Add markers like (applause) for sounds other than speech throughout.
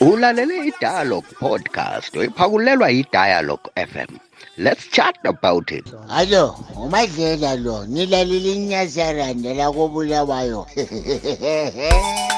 ulalele idialogue podcast oyiphakulelwa yidialogue fm let's chat about it. Hallo, umadlela lo, nilalile inyazaranda la (laughs)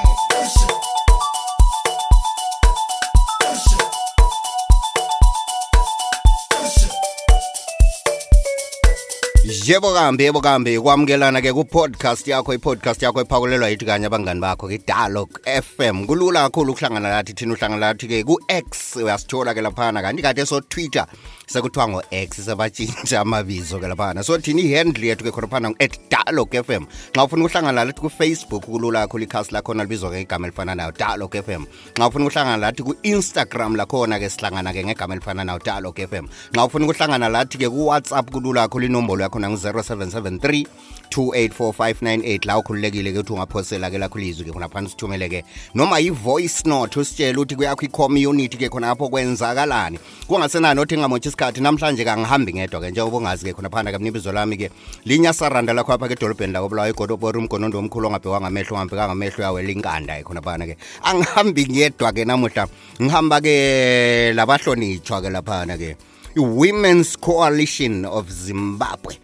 yebo kambi yebo kambi. Kwamukelana ke ku-podcast yakho i-podcast yakho ephakulelwa yithi kanye abangani bakho ke-dialogue fm kulula kakhulu ukuhlangana lathi thina uhlangana lathi ke ku-x. Uyasithola ke laphana. Kanti kade so-twitter sekuthiwa ngo-x sebatshintsha amabizo ke laphana. So thina i-handle yethu ke khona phana at dialogue fm nxa ufuna ukuhlangana lathi ku-facebook kulula kakhulu. Ikhasi lakhona libizwa ke igama elifana nayo dialogue fm nxa ufuna ukuhlangana lathi ku-instagram lakhona ke sihlangana ke ngegama elifana nayo dialogue fm nxa ufuna ukuhlangana lathi ke ku-whatsapp kulula kakhulu. Inombolo yakhona 0773 284598 la ukhululekile ke ukuthi ungaphosela ke lakho lizwi ke khonaphana sithumele ke. Noma yi-voice note usitshele ukuthi kuyakho i-community ke khonapho kwenzakalani. Kungasenani othi ngingamotshi isikhathi namhlanje kangihambi ngedwa ke njengoba ungazi ke khonaphana ke mnibizo lami ke. Linyasaranda lakho apha ke edolobheni lakobulawa igodobori umgonondo omkhulu ongabhekwa ngamehlo ungabhekanga amehlo uyawela inkanda ke khonaphana ke. Angihambi ngedwa ke namuhla ngihamba ke labahlonitshwa ke laphana ke. I-women's coalition of zimbabwe.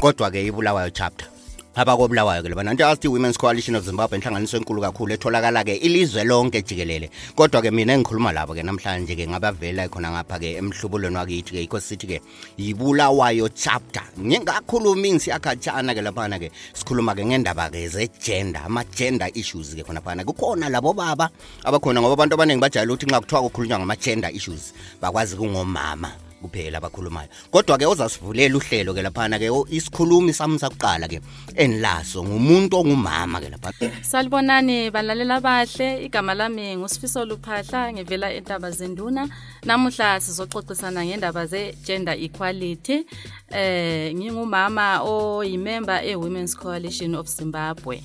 Kodwa ke ibulawayo chapter. Abakobulawayo ke labana nto asithi women's coalition of zimbabwe inhlanganiso enkulu kakhulu etholakala ke ilizwe lonke jikelele. Kodwa ke mina engikhuluma lapho ke namhlanje ke ngabavela khona ngapha ke emhlubulweni wakithi ke yikho sithi ke yibulawayo chapter. Ngingakhulumi ngisiyakhatshana ke laphana ke sikhuluma ke ngendaba ke ze-gender ama-gender issues ke khona phana. Kukhona labo baba abakhona ngoba abantu abaningi bajayele ukuthi nxa kuthiwa kukhulunywa ngama-gender issues bakwazi kungomama. Kuphela abakhulumayo. Kodwa ke ozasivulela uhlelo ke laphana ke o- isikhulumi sami sakuqala ke enilaso ngumuntu ongumama ke lapha. Salibonani balalela bahle igama lami ngusifiso luphahla ngivela entaba zenduna namuhla sizoxoxisana ngendaba ze-gender equality. Eh ngingumama oyimember e-women's coalition of zimbabwe.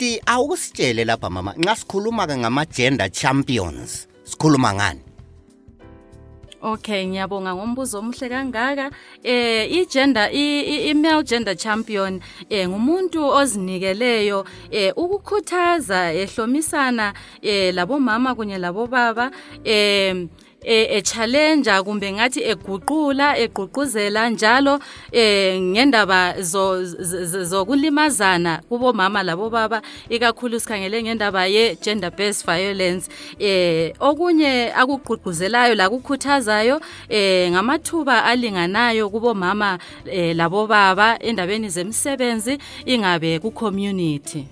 Kanti awukusitshele lapha mama. Nxa sikhuluma ke ngama-gender champions sikhuluma ngani? Okay ngiyabonga. Ngombuzo omuhle kangaka. Eh igender i- i- i-male gender champion eh ngumuntu ozinikeleyo eh ukukhuthaza ehlomisana eh labomama kunye labobaba eh e e kumbe ngathi eguqula egqugquzela njalo eh ngendaba zo z- z- zokulimazana kubomama labobaba ikakhulu sikhangele ngendaba ye gender based violence. Eh okunye akugqugquzelayo la kukhuthazayo eh ngamathuba alinganayo kubomama eh labobaba endabeni zemsebenzi ingabe ku community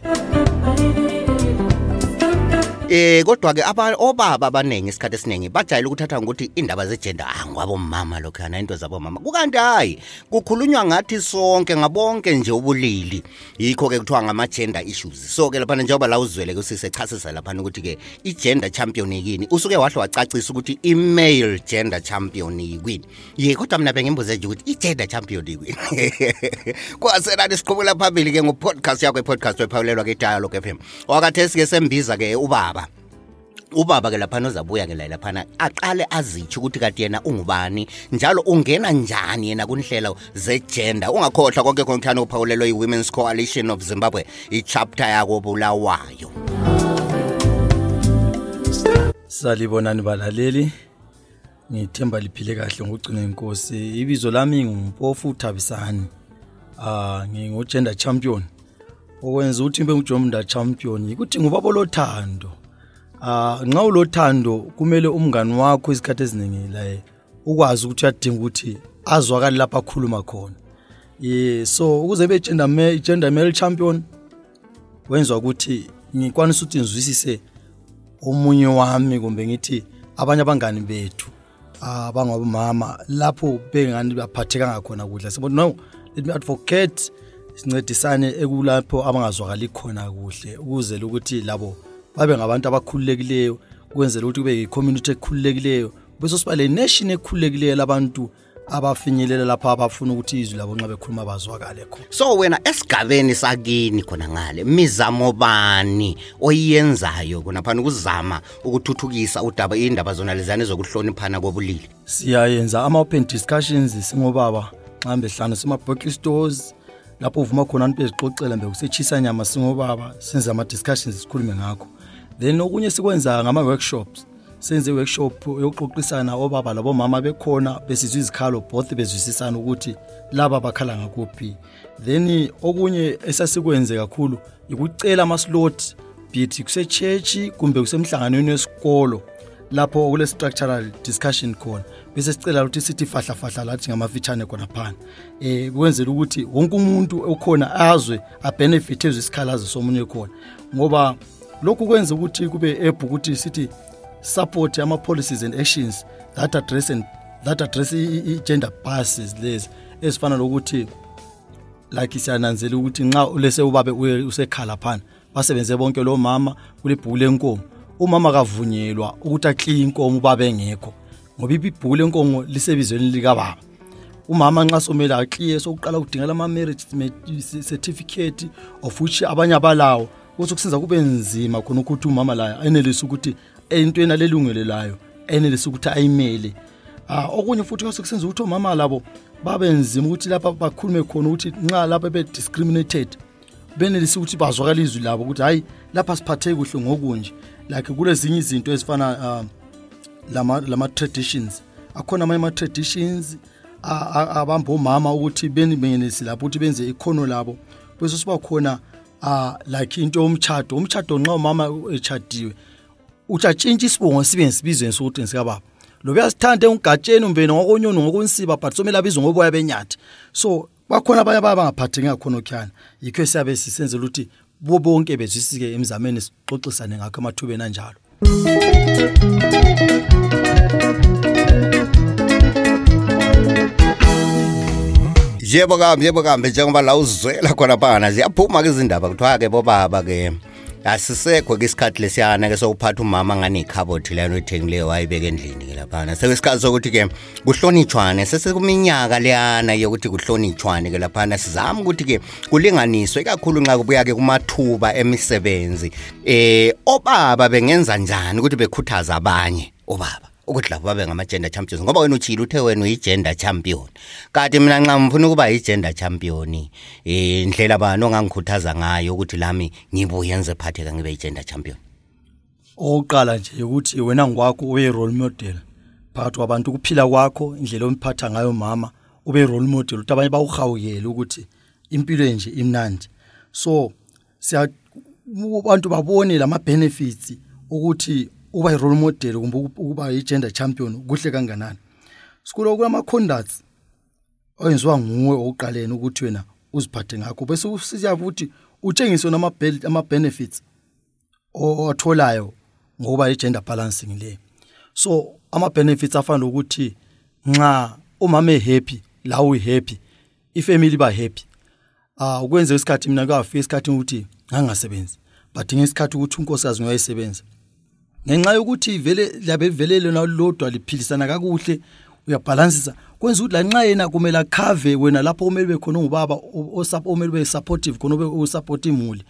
Eh kodwa ke aba obaba abaningi isikhathi esiningi bajayele ukuthatha ngokuthi indaba zegender ah ngwabomama lokhana into zabomama. Kukanti hayi kukhulunywa ngathi sonke ngabonke nje ubulili. Yikho ke kuthiwa ngama gender issues. So ke lapha njengoba la uzwele ke sisechasisa lapha ukuthi ke i gender champion yini usuke wahle wacacisa ukuthi i male gender champion yini ye kodwa mina bengimbuze nje ukuthi i gender champion yini (laughs) kwasenani siqhubula phambili ke ngopodcast yakho ipodcast wephawulelwa ke dialogue FM wakathesi ke sembiza ke ubaba. Ubaba ke laphana ozabuya ke la laphana aqale azitsho ukuthi kati yena ungubani njalo ungena njani yena kunhlelo zegender. Ungakhohlwa konke konkuthana uphawulelwa i-women's coalition of zimbabwe i-chapter yako bulawayo salibonani balaleli. Ngithemba liphile kahle ngokugcina inkosi. Ibizo lami ngumpofu thabisani ah ngingugender champion. Okwenza ukuthi ngibe ngujomda champion ukuthi ngubaba lothando ah nxa ulothando kumele umngani wakho isikhathi eziningi la ukwazi ukuthi uyadinga ukuthi azwakale lapha akhuluma khona. Ye so ukuze be gender male, gender male champion wenza ukuthi ngikwanisa ukuthi ngizwisise omunye wami kumbe ngithi abanye abangani bethu abangabomama lapho bengani baphathekanga khona kuhle. Sibona no let me advocate sincedisane ekulapho abangazwakali khona kuhle ukuzela ukuthi labo babe ngabantu abakhululekileyo ukwenzela ukuthi kube yi-community ekhululekileyo bese siba le nation ekhululekileyo labantu abafinyelela lapha abafuna ukuthi izwi labo nxa bekhuluma bazwakale khona. So wena esigabeni sakini khona ngale mizamo bani oyenzayo khonaphana ukuzama ukuthuthukisa udaba indaba zona lezane zokuhloniphana kobulili? Siyayenza ama-open discussions singobaba mhlawumbe hlanu sema-boki stores lapho uvuma khona abantu bezixoxela mbe kusetshisa nyama singobaba senze ama-discussions sikhulume ngakho. Then okunye sikwenza ngama-workshops senze i-workshop yokuxoxisana obaba labomama bekhona besizwa izikhalo both bezwisisana ukuthi laba bakhala ngakuphi. Then okunye esasikwenze kakhulu ukucela amaslot bithi kusechechi kumbe kusemhlanganweni wesikolo lapho kule structural discussion khona. Bese sicela ukuthi sithi fahla fahla lathi ngamafitshane khona phana eh kwenzela ukuthi wonke umuntu okhona azwe abenefit ezwe isikhalazo somunye khona. Ngoba lokhu kwenza ukuthi kube app ukuthi sithi support ama policies and actions that address and that address i-gender biases lezi ezifana lokuthi like siyananzela ukuthi nxa ulese ubabe usekhala phana basebenze bonke lo mama kule bhuku lenkomo umama kavunyelwa ukuthi akliye inkomo ubaba engekho ngoba ibhuku lenkomo lisebizweni likababa. Umama nxa somele akliye sokuqala kudingela ama-marriage certificate of which abanye abalawo kuthi kusenza kube nzima khona ukuthi umama layo enelise ukuthi entweni alelungelo layo enelise ukuthi ayimele. Ah okunye futhi kwase kusenza ukuthi omama labo babe nzima ukuthi lapha bakhulume khona ukuthi nxa lapha be discriminated benelise ukuthi bazwakala izwi labo ukuthi hayi lapha siphatheke kuhle ngokunje. Like kulezinye izinto ezifana uh, lama lama traditions akhona amanye ama traditions abamba omama ukuthi benibengene lapho ukuthi benze ikhono labo. Bese siba khona uh, like into yomchado umchado nxa umama echadiwe utshatshintsha isibongo sibe ngisibizweni sokuthi ngisikababa lo uyasithanda engigatsheni umbeni ngokonyoni ngokunsiba but somele abizwe ngoboya benyathi. So bakhona abanye abanye bangaphatheki ngakhona okhuyana yikho siyabe sisenzela ukuthi bo bonke bezwisike emzameni sixoxisane ngakho emathubeni anjalo. Yebo kambe yebo kambe njengoba la uzwela khona phana ziyaphuma-ke izindaba kuthiwa-ke bobaba-ke asisekho ke isikhathi lesiyana ke sokuphatha umama ngani ikhabothi leyana oyithengileyo wayibeka endlini ke laphana. Sekwesikhathi sokuthi ke kuhlonitshwane sesekuminyaka leyana yokuthi kuhlonitshwane ke laphana. Sizama ukuthi ke kulinganiswe kakhulu nxa kubuya ke kumathuba emisebenzi. Eh obaba bengenza njani ukuthi bekhuthaza abanye obaba? Ukuthi labo babe ngama-gender champions ngoba wena utshile uthe wena uyi-gender champion. Kanti mina nxa ngifuna ukuba yi-gender champion um indlela bani ongangikhuthaza ngayo ukuthi lami ngibuye ngize phatheka ngibe yi-gender champion? Okokuqala nje ukuthi wena ngokwakho ube role model phakathi kwabantu ukuphila kwakho indlela omphatha ngayo mama ube role model ukuthi abanye bawuhawukele ukuthi impilo nje imnandi. So siya abantu babone lama benefits ukuthi uba i-role model kumbe ukuba i-gender champion kuhle kanganani? Sikulo kulama conducts oyenziwa nguwe okuqaleni ukuthi wena uziphathe ngakho. Bese usiyabe ukuthi utshengise nama ama benefits otholayo ngoba i-gender balancing le. So ama benefits afana ukuthi nxa umama ehappy la uhappy ifamily ba happy ah ukwenza isikhathi mina kwafika isikhathi ukuthi ngangasebenzi but ngesikhathi ukuthi unkosikazi ngoyayisebenza ngenxa yokuthi vele liyabe velele nalodwa liphilisana kakuhle uyabhalansisa. Kwenza ukuthi lanxa yena kumele akhave wena lapho kumele bekhona ungubaba omele ube supportive khona ube usupport imuli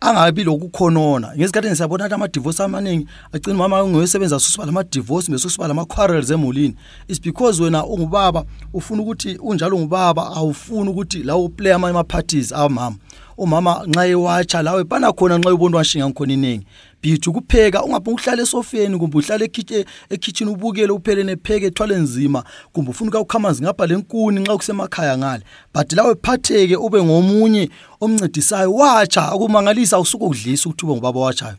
angabi lokukhonona ngesikhathi ngisabona ukuthi ama-divorce amaningi agcina umama ungoyosebenza susiba lama-divorce besusiba lama-quarrels emulini. Is because wena ungubaba ufuna ukuthi unjalo ungubaba awufuni ukuthi la uplay amanye ama-parties amama. Umama nxa ewatsha lawe bana khona nxa ubona washinga ngikhona iningi bithi ukupheka ungabe uhlala esofeni kumbe uhlala ekitchen ubukele uphele nepheke ethwale nzima. Kumbe ufuna ukawukhamanzi ngapha lenkuni nxa kusemakhaya ngale. But lawe phatheke ube ngomunye omncedisayo watsha. Akumangalisa usuke udlisa ukuthi ube ngubaba watshayo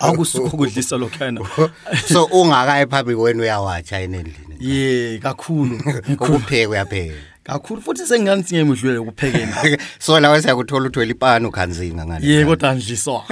akusuke (laughs) ukudlisa lokhana (laughs) so ungakayi phambi kwenu uyawatsha enendlini. Ye kakhulu. (laughs) Ukupheka uyapheka. Kakhulu futhi sengingani singemudlulele ukuphekeni (laughs) so lawe siyakuthola uthwele ipani ukhanzinga ngale ye kodwa ndliswa (laughs)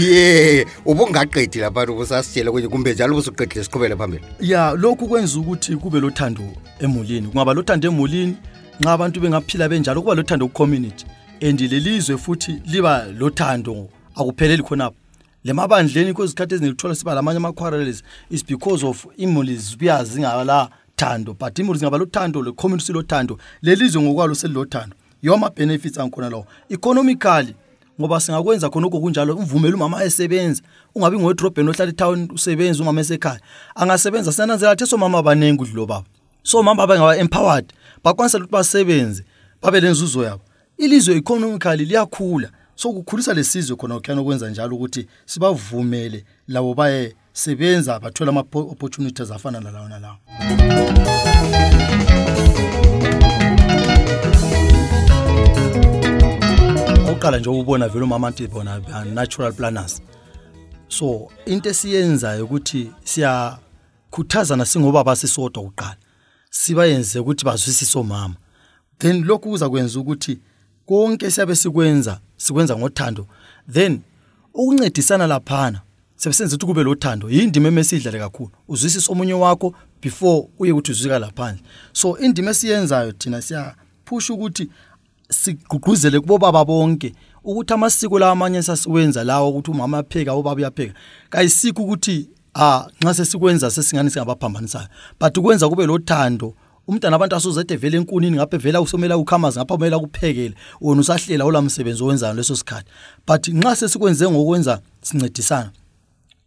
ye ubungaqedi lapha ubusasitshela kunye kumbe njalo ubusuqedile siqhubele phambili. Ya lokhu kwenza ukuthi kube lothando emulini. Kungaba lothando emulini nxa abantu bengaphila benjalo kuba lothando ku-community. And lelizwe futhi liba lothando akupheleli khonapho. Lemabandleni kwezikhathi eziningi kuthola siba lamanye ama-quarrels is because of imuli zibuya zingala thando but imuli zingaba lothando le-community lothando lelizwe ngokwalo selilothando. Yiwo ama-benefits angikhona lawo. Economically ngoba singakwenza khonokho kunjalo umvumela umama esebenza ungabi ngowedrobheni ohlala etown usebenza umama esekhaya. Angasebenza siyananzela thi somama abaningi kudlilo baba. So mama bangaba-empowered bakwanisela ukuthi basebenze babe lenzuzo yabo. Ilizwe economically liyakhula so kukhulisa lesizwe khona kukhana okwenza njalo ukuthi sibavumele labo baye sebenza bathola ama-opportunities afana nalawo nalawo. Oqala nje ukubona vele umama anti bona natural planners. So into esiyenzayo ukuthi siyakhuthazana singobaba sisodwa kuqala sibayenze ukuthi bazwisise omama. Then lokhu kuza kwenza ukuthi konke siyabe sikwenza sikwenza ngothando then ukuncedisana laphana sebesenza ukuthi kube lothando yindima emesidlale kakhulu. Uzwisisa omunye wakho before uye ukuthi uzwika laphandle. So indima esiyenzayo thina siyaphusha ukuthi sigqugquzele kubo baba bonke ukuthi amasiko lawa amanye sasiwenza lawo ukuthi umama apheka ubaba uyapheka. Kayisikho ukuthi ah nxa sesikwenza sesingani singabaphambanisayo but ukwenza kube lothando umntana abantu asuzede vele enkunini ngapha vela usomela ukhamazi ngapha kumele akuphekele wona usahlela ola msebenzi owenzayo leso sikhathi. But nxa sesikwenze ngokwenza sincedisana.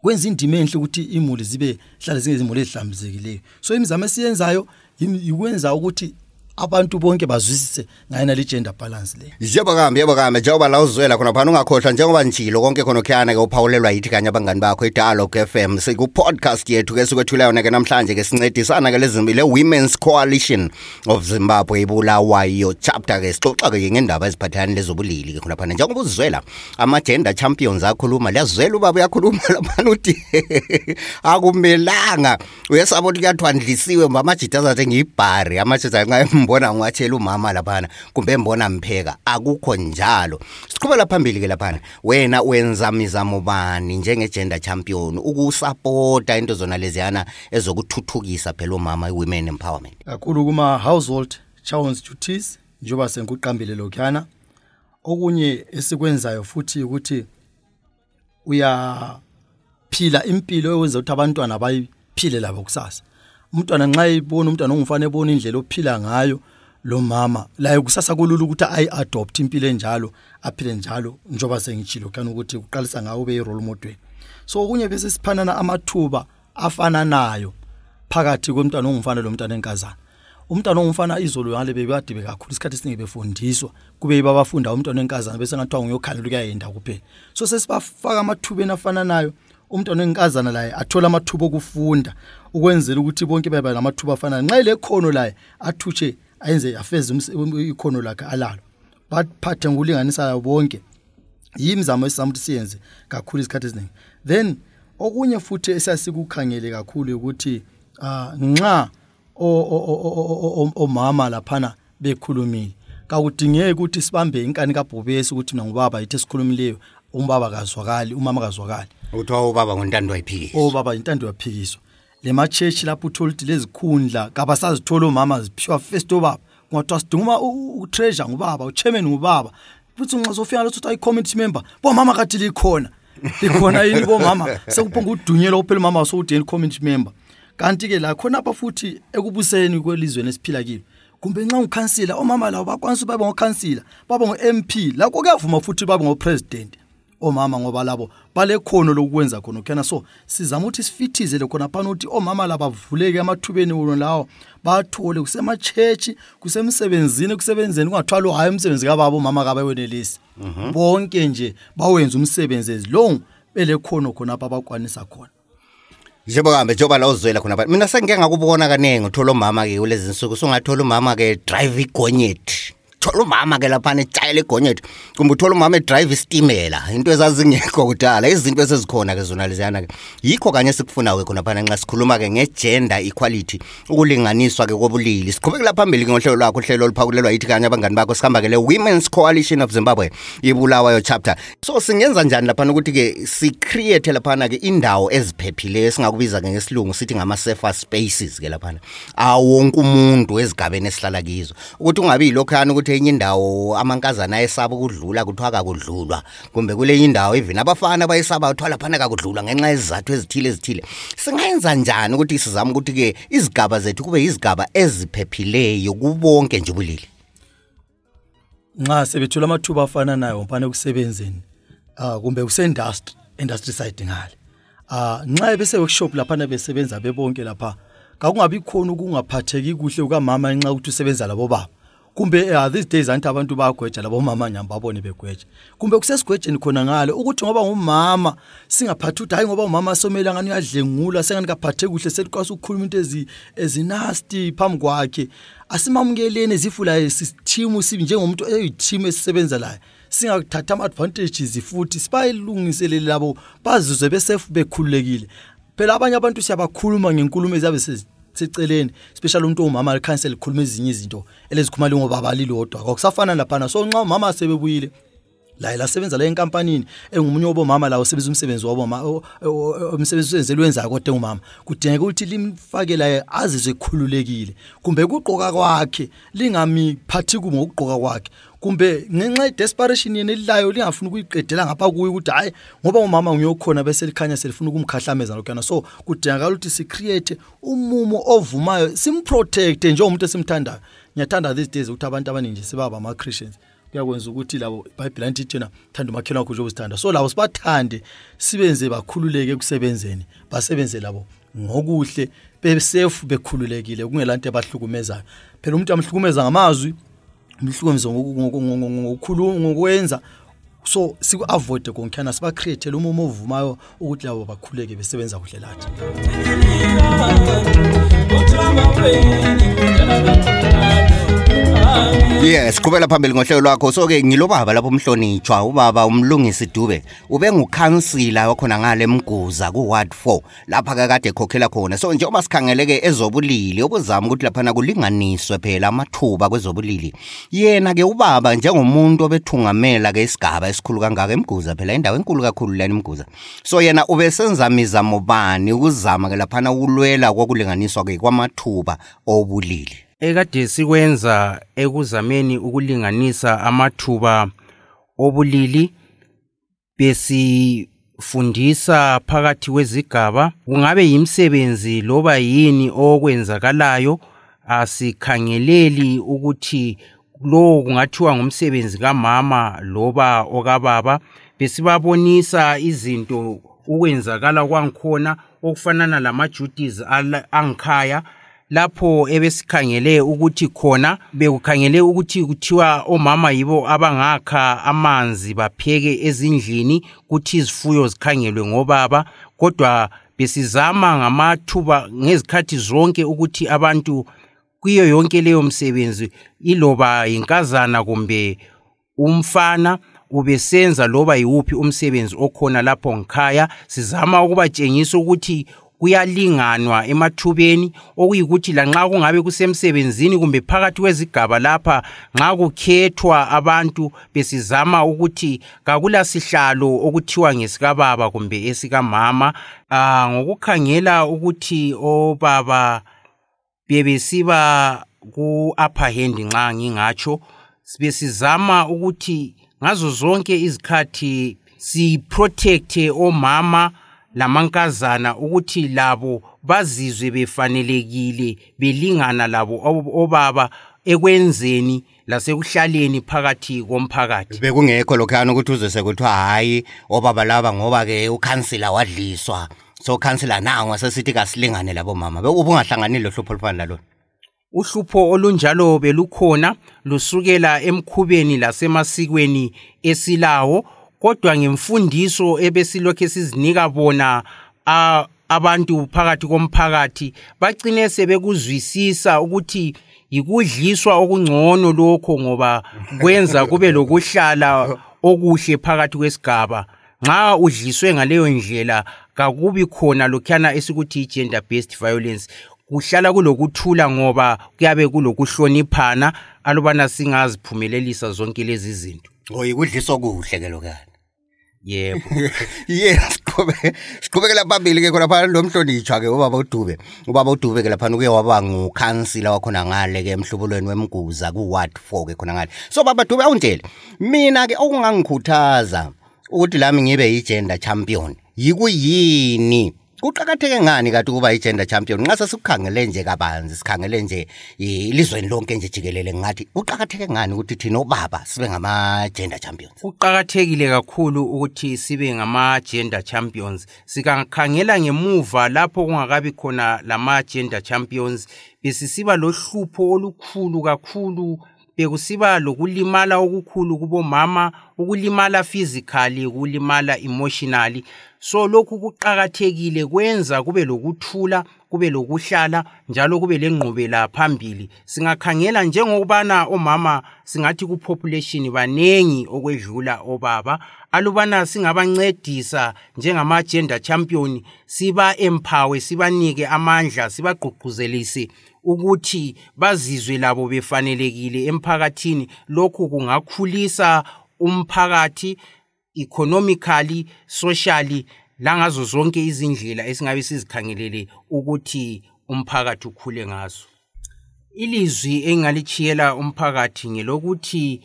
Kwenza indima enhle ukuthi imuli zibe hlale zingezimuli ezihlambizekileyo so imizamo esiyenzayo ikwenza ukuthi abantu bonke bazwisise ngayena le gender balance le. Yebo kambe njengoba la uzwela khona phana ungakhohlwa njengoba njilo konke khona khuyana ke uphawulelwa yithi kanye abangani bakho iDialogue FM siku-podcast yethu ke sikwethula yona ke namhlanje ke sincedisana ke lezimbi le-Women's Coalition of Zimbabwe ibulawayo chapter ke sixoxa ke ngendaba eziphathelane lezobulili ke khona phana. Njengoba uzwela ama-gender champions akhuluma liyazwela ubaba uyakhuluma (laughs) laphana uthi akumelanga uyesabona ukuthi kuyathwandlisiwe amajita azathi ngiyibhari amajita mbona ngiwatshela umama laphana kumbe mbona mpheka akukho njalo. Siqhubela phambili ke laphana. Wena wenza mizamo bani njenge-gender champion ukusapota into zona leziyana ezokuthuthukisa phela umama i-women empowerment? Kakhulu kuma-household challenge duties njengoba sengikuqambile lokhuyana okunye esikwenzayo futhi ukuthi uyaphila impilo ewenza ukuthi abantwana bayiphile labo kusasa. Umntwana nxa ebona umntwana ongumfana ebona indlela ophila ngayo lo mama laye kusasa kulula ukuthi ayi-adopt impilo enjalo aphile njalo njengoba sengitshilo khani ukuthi kuqalisa ngawo ube yi-role model. So okunye bese siphanana amathuba afananayo phakathi komntwana ongumfana lo mntwana enkazana. Umntwana ongumfana izolo ngale bebekade bekakhulu isikhathi esiningi befundiswa kube yibo abafunda umntwana wenkazana bese ngathiwa nguyokhalela ukuyayenda kuphela so sesibafaka amathubeni afananayo umntwana wenkazana laye athola amathuba okufunda ukwenzela ukuthi bonke babe namathuba afanayo nxa ile khono laye athutshe ayenze afeze ikhono lakhe alalo. Baphathe ngokulinganisa bonke. Yimizamo esizama ukuthi siyenze kakhulu isikhathi eziningi. Then okunye futhi esasikukhangele kakhulu ukuthi uh, nxa omama laphana bekhulumile kakudingeki ukuthi sibambe inkani kabhubesi ukuthi mina ngubaba yithi esikhulumileyo umbaba kazwakali umama kazwakali uthiwa ubaba ngontando wayiphikiswa obaba intando yaphikiswa. Le machechi lapho uthola ukuthi lezikhundla kabasazithola omama ziphiwa first obaba. Kungathiwa sidinga utreasure ngubaba uchairman ngubaba. Futhi nxa sofika lethi uthi i-committee member bomama kade likhona. Likhona yini bomama? Sekuphonga udunyelwa kuphela umama sowudeni i-committee member. Kanti-ke la khonapha futhi ekubuseni kwelizweni esiphila kilo. Kumbe nxa ngukhansila omama labo bakwanisa babe ngokhansila babe ngo-m p. Lakho kuyavuma futhi babe ngopresident. Omama ngoba labo balekhono lokwenza khona khona so sizama ukuthi sifithizele khona phana ukuthi omama laba bavuleke emathubeni wono lawo bathole kusemachechi kusemsebenzini kusebenzeni kungathwalo hayi umsebenzi kababa omama kabawenelisi bonke nje bawenza umsebenzi ezilong belekhono khona apha abakwanisa khona. Njengoba kambe njengoba la uzwela khona pha mina sengike ngakubona kaningi uthola umama ke kulezi nsuku sungathola umama ke drive igonyeti thola umama ke laphana etshayela egonyethu kumbe uthola umama edrayive isitimela. Into ezazingekho kudala izinto esezikhona ke zona leziyana ke. Yikho kanye sikufuna ke khona phana nxa sikhuluma ke ngegender equality ukulinganiswa ke kobulili. Siqhubekela phambili ke ngohlelo lwakho uhlelo oluphakulelwa yithi kanye abangani bakho sihamba ke le Women's Coalition of Zimbabwe ibulawayo chapter. So singenza njani laphana ukuthi ke sicreate laphana ke indawo eziphephileyo singakubiza ke ngesilungu sithi ngama safer spaces ke laphana? Awonke umuntu ezigabeni esihlala kizo. Ukuthi ungabi yilokhana ukuthi enye indawo amankazana ayesaba ukudlula kuthiwa kakudlulwa kumbe kule indawo even abafana bayesaba kuthiwa laphana kakudlulwa ngenxa yezizathu ezithile ezithile. Singayenza njani ukuthi sizame ukuthi ke izigaba zethu kube izigaba eziphephileyo kubonke nje ubulili? Nxa sebethola amathuba afananayo mpana ekusebenzeni ah kumbe kusendustry industry side ngale. Ah nxa bese workshop lapha besebenza bebonke lapha kakungabi khona ukungaphatheki kuhle kukamama nxa ukuthi usebenza labo baba. Kumbe uh, these days anti abantu bayagweja labo mama nyamba babone begweja. Kumbe kusesigwejeni khona ngale ukuthi ngoba ngumama singaphathi ukuthi hayi ngoba umama somela ngani uyadlengula sengani kaphathe kuhle selikwasa ukukhuluma into ezi ezinasti phambi kwakhe. Asimamukeleni ezifula sisithimu sibi njengomuntu eyithimu esisebenza layo singathatha ama-advantages futhi sibayilungiselele labo bazizwe besefu bekhululekile. Phela abanye abantu siyabakhuluma ngenkulumo eziyabe seceleni especially umuntu ongumama likhansela likhuluma ezinye izinto elezikhuluma ngobaba lilodwa kwakusafana laphana. So nxa umama sebebuyile la lasebenza la enkampanini engumunye wobomama la usebenza umsebenzi waboma umsebenzi wenzelwe wenza kodwa engumama kudingeka ukuthi limfake la azizwe ekhululekile. Kumbe kuqoka kwakhe lingami phathi kumo ukugqoka kwakhe. Kumbe ngenxa desperation yena elilayo lingafuni ukuyiqedela ngapha kuyo ukuthi hayi ngoba umama ngiyokhona bese likhanya selifuna ukumkhahlameza lokhana so kudingakala ukuthi si create umumo ovumayo simprotect njengomuntu esimthandayo. Ngiyathanda these days ukuthi abantu abaningi nje sebaba ama Christians kuyakwenza ukuthi labo iBhayibheli anti thina thanda umakhelwane wakho njengoba usithanda so labo sibathande sibenze bakhululeke ekusebenzeni basebenze labo ngokuhle besafe bekhululekile kungelanto abahlukumezayo phela umuntu amhlukumeza ngamazwi umhlukumeza ngokukhuluma ngokwenza. So siku-avoide konkhana siba-createle umumo ovumayo ukuthi labo bakhuleke besebenza kuhle lathi yes siqhubela phambili ngohlelo lwakho. So-ke ngilobaba lapho umhlonitshwa ubaba umlungisi dube. Ube ngukhansila wakhona ngale mguza ku-ward 4 lapha kakade ekhokhela khona. So njengoba sikhangeleke ezobulili okuzama ukuthi laphana kulinganiswe phela amathuba kwezobulili. Yena-ke ubaba njengomuntu obethungamela-ke isigaba esikhulu kangaka emguza phela indawo enkulu kakhulu lani mguza so yena ubesenza mizamo bani ukuzama-ke laphana ukulwela kokulinganiswa-ke kwamathuba obulili? Ekade sikwenza ekuzameni ukulinganisa amathuba obulili besifundisa phakathi kwezigaba. Kungabe yimsebenzi loba yini okwenzakalayo asikhangeleli ukuthi lowo kungathiwa ngumsebenzi kamama loba okababa besibabonisa izinto ukwenzakala kwangikhona okufanana lama-duties angikhaya lapho ebesikhangele ukuthi khona bekukhangele ukuthi kuthiwa omama yibo abangakha amanzi bapheke ezindlini kuthi izifuyo zikhangelwe ngobaba. Kodwa besizama ngamathuba ngezikhathi zonke ukuthi abantu kuyo yonke leyo msebenzi iloba yinkazana kumbe umfana ubesenza loba yiwuphi umsebenzi okhona lapho ngikhaya. Sizama ukubatshengisa ukuthi kuyalinganwa emathubeni okuyikuthi lanxa kungabe kusemsebenzini kumbe phakathi kwezigaba lapha nxa kukhethwa abantu besizama ukuthi kakula sihlalo okuthiwa ngesikababa kumbe esikamama uh, ngokukhangela ukuthi obaba bebesiba ku-upper hand nxa ngingatsho besizama ukuthi ngazo zonke izikhathi siprotecte omama lamankazana ukuthi labo bazizwe befanelekile belingana labo obaba ekwenzeni lasekuhlaleni phakathi komphakathi. Bekungekho lokhuyana ukuthi uze sekuthiwa hhayi obaba laba ngoba-ke ukhansila wadliswa. So ukhansila nango sesithi kasilingane labo mama ubungahlanganile hlupho olufana lalona uhlupho olunjalo belukhona lusukela emkhubeni lasemasikweni esilawo. Kodwa ngemfundiso ebesilokhe sizinika bona abantu phakathi komphakathi bagcine sebekuzwisisa ukuthi yikudliswa okungcono lokho ngoba kwenza kube lokuhlala okuhle phakathi kwesigaba. Nxa udliswe ngaleyo ndlela kakubi khona lokhuyana esikuthi i-gender based violence. Kuhlala kulokuthula ngoba kuyabe kulokuhloniphana alubana singaziphumelelisa zonke lezi zinto. Oyikudliswa kuhle ke lokana yebo. (laughs) Yes siqhubeke siqhubekela phambili ke khona phana lo mhlonitshwa ke ubaba uDube. Ubaba uDube ke lapha uke waba ngukhansila wakhona ngale ke emhlubulweni wemguza ku ward 4 ke khona ngale. So baba Dube awuntshele. Mina ke okungangikhuthaza ukuthi lami ngibe yi-gender champion yikuyini? Kuqakatheke ngani kati ukuba i-gender champion? Nxa sesikukhangele nje kabanzi sikhangele nje ilizweni lonke nje jikelele ngathi kuqakatheke ngani ukuthi thina obaba sibe ngama-gender champions? Kuqakathekile kakhulu ukuthi sibe ngama-gender champions. Sikakhangela ngemuva lapho kungakabi khona lama-gender champions besisiba lohlupho olukhulu kakhulu bekusiba lokulimala okukhulu kubomama ukulimala physically ukulimala emotionally. So lokhu kuqakathekile kwenza kube lokuthula kube lokuhlala njalo kube lengqubela phambili. Singakhangela njengokubana omama singathi kupopulation banengi okwedlula obaba. Alubana singabancedisa njengama-gender champion siba-empower sibanike amandla sibagqugquzelise ukuthi bazizwe labo befanelekile emphakathini. Lokhu kungakhulisa umphakathi economically socially langazo zonke izindlela esingabe sizikhangelele ukuthi umphakathi ukhule ngazo. Ilizwi engalichiyela umphakathi ngelokuthi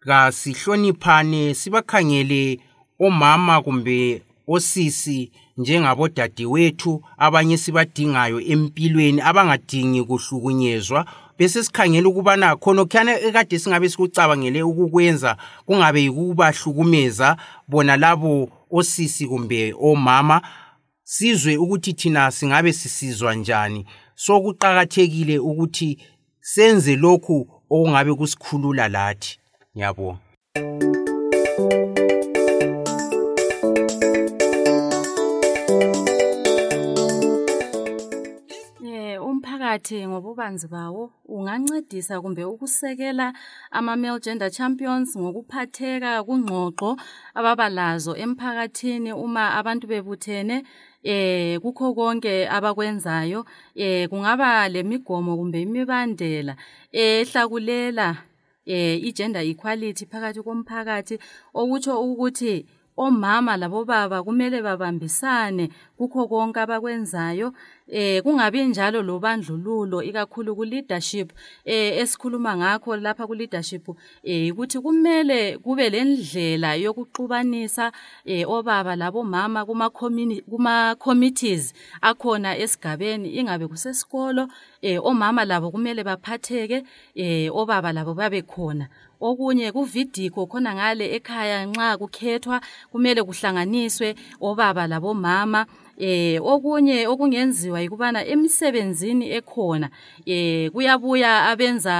kasihloniphane sibakhangele omama kumbe osisi njengabodadewethu abanye sibadingayo empilweni abangadingi kuhlukunyezwa. Bese sikhangela ukubana khonokhuyana ekade singabe sikucabangele ukukwenza kungabe yikubahlukumeza bona labo osisi kumbe omama sizwe ukuthi thina singabe sisizwa njani. So kuqakathekile ukuthi senze lokhu okungabe kusikhulula lathi. Ngiyabonga. Umphakathi ngobubanzi bawo ungancedisa kumbe ukusekela ama-male gender champions ngokuphatheka kungxoxo ababalazo emphakathini uma abantu bebuthene eh kukho konke abakwenzayo eh kungaba lemigomo kumbe imibandela ehlakulela eh i-gender equality phakathi komphakathi. Okutsho ukuthi omama labobaba kumele babambisane kukho konke abakwenzayo eh kungabi njalo lobandlululo ikakhulu ku leadership eh esikhuluma ngakho lapha ku leadership eh ukuthi kumele kube lendlela yokuxubanisa eh obaba labomama kuma kuma committees akhona esigabeni. Ingabe kusesikolo eh omama labo kumele baphatheke eh obaba labo babe khona. Okunye kuvidiko khona ngale ekhaya nxa kukhethwa kumele kuhlanganiswe obaba labomama eh okunye okungenziwa yikubana emsebenzini ekhona eh kuyabuya abenza